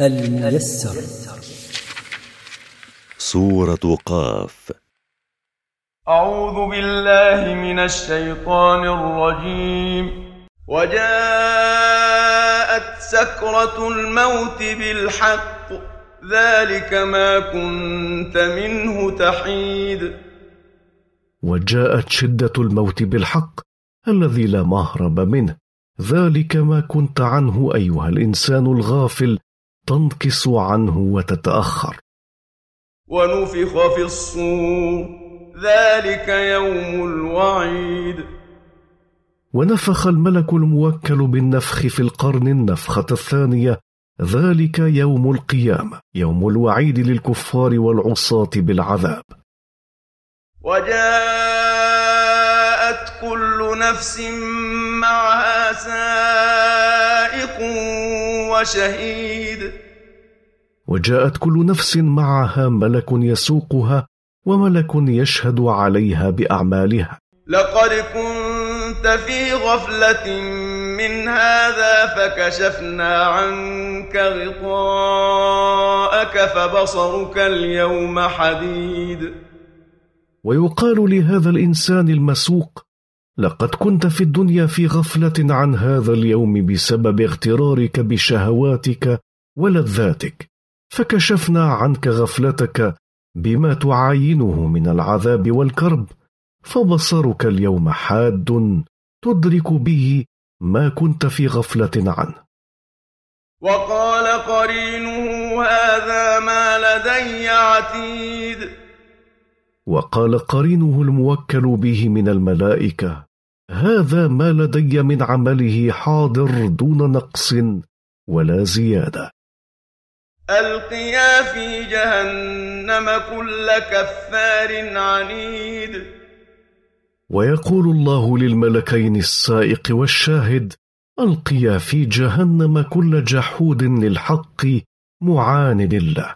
الميسر. سورة قاف. أعوذ بالله من الشيطان الرجيم. وجاءت سكرة الموت بالحق. ذلك ما كنت منه تحيد. وجاءت شدة الموت بالحق الذي لا مهرب منه. ذلك ما كنت عنه أيها الإنسان الغافل تنكص عنه وتتأخر. ونفخ في الصور. ذلك يوم الوعيد. ونفخ الملك الموكل بالنفخ في القرن النفخة الثانية. ذلك يوم القيامة يوم الوعيد للكفار والعصاة بالعذاب. وجاءت كل نفس معها سائق وشهيد. وجاءت كل نفس معها ملك يسوقها وملك يشهد عليها بأعمالها. لقد كنت في غفلة من هذا فكشفنا عنك غطاءك فبصرك اليوم حديد. ويقال لهذا الإنسان المسوق لقد كنت في الدنيا في غفلة عن هذا اليوم بسبب اغترارك بشهواتك ولذاتك. فكشفنا عنك غفلتك بما تعاينه من العذاب والكرب. فبصرك اليوم حاد تدرك به ما كنت في غفلة عنه. وقال قرينه هذا ما لدي عتيد. وقال قرينه الموكل به من الملائكة هذا ما لدي من عمله حاضر دون نقص ولا زيادة. ألقيا في جهنم كل كفار عنيد. ويقول الله للملكين السائق والشاهد ألقيا في جهنم كل جحود للحق معاند له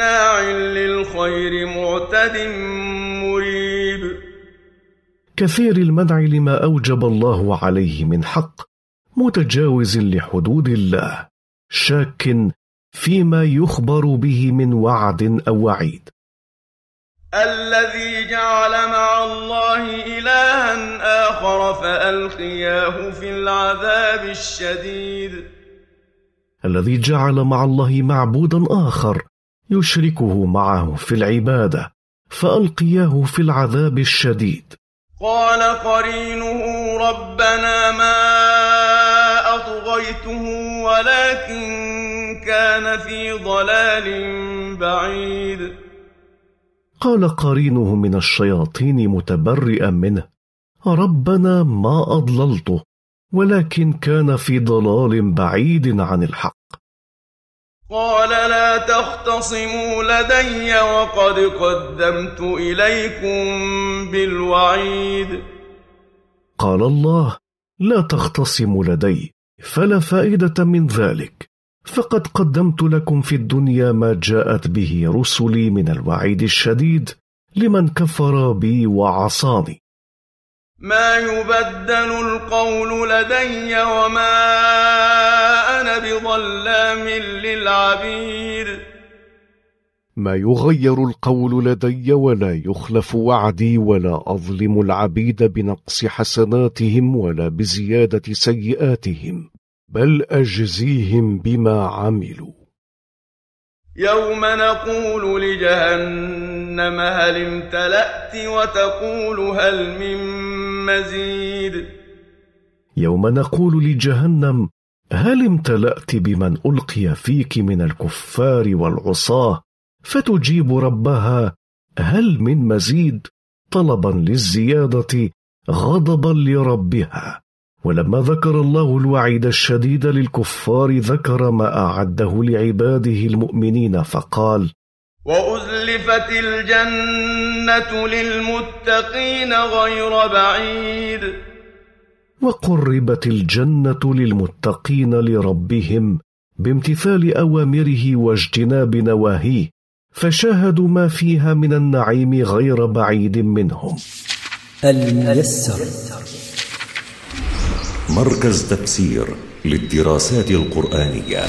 مناع للخير معتد مريب. كثير المنع لما أوجب الله عليه من حق متجاوز لحدود الله شاك فيما يخبر به من وعد أو وعيد. الذي جعل مع الله إلها آخر فألقياه في العذاب الشديد. الذي جعل مع الله معبودا آخر يشركه معه في العبادة فألقياه في العذاب الشديد. قال قرينه ربنا ما أطغيته ولكن كان في ضلال بعيد. قال قرينه من الشياطين متبرئا منه ربنا ما أضللته ولكن كان في ضلال بعيد عن الحق. قال لا تختصموا لدي وقد قدمت إليكم بالوعيد. قال الله لا تختصموا لدي فلا فائدة من ذلك. فقد قدمت لكم في الدنيا ما جاءت به رسلي من الوعيد الشديد لمن كفر بي وعصاني. ما يبدل القول لدي وما أنا بظلام للعبيد. ما يغير القول لدي ولا يخلف وعدي ولا أظلم العبيد بنقص حسناتهم ولا بزيادة سيئاتهم بل أجزيهم بما عملوا. يوم نقول لجهنم هل امتلأت وتقول هل من مزيد يوم نقول لجهنم هل امتلأت بمن ألقي فيك من الكفار والعصاة؟ فتجيب ربها هل من مزيد؟ طلبا للزيادة غضبا لربها. ولما ذكر الله الوعيد الشديد للكفار ذكر ما أعده لعباده المؤمنين فقال وأزلفت الجنة للمتقين غير بعيد. وقربت الجنة للمتقين لربهم بامتثال أوامره واجتناب نواهيه فشاهدوا ما فيها من النعيم غير بعيد منهم. الميسر. مركز تفسير للدراسات القرآنية.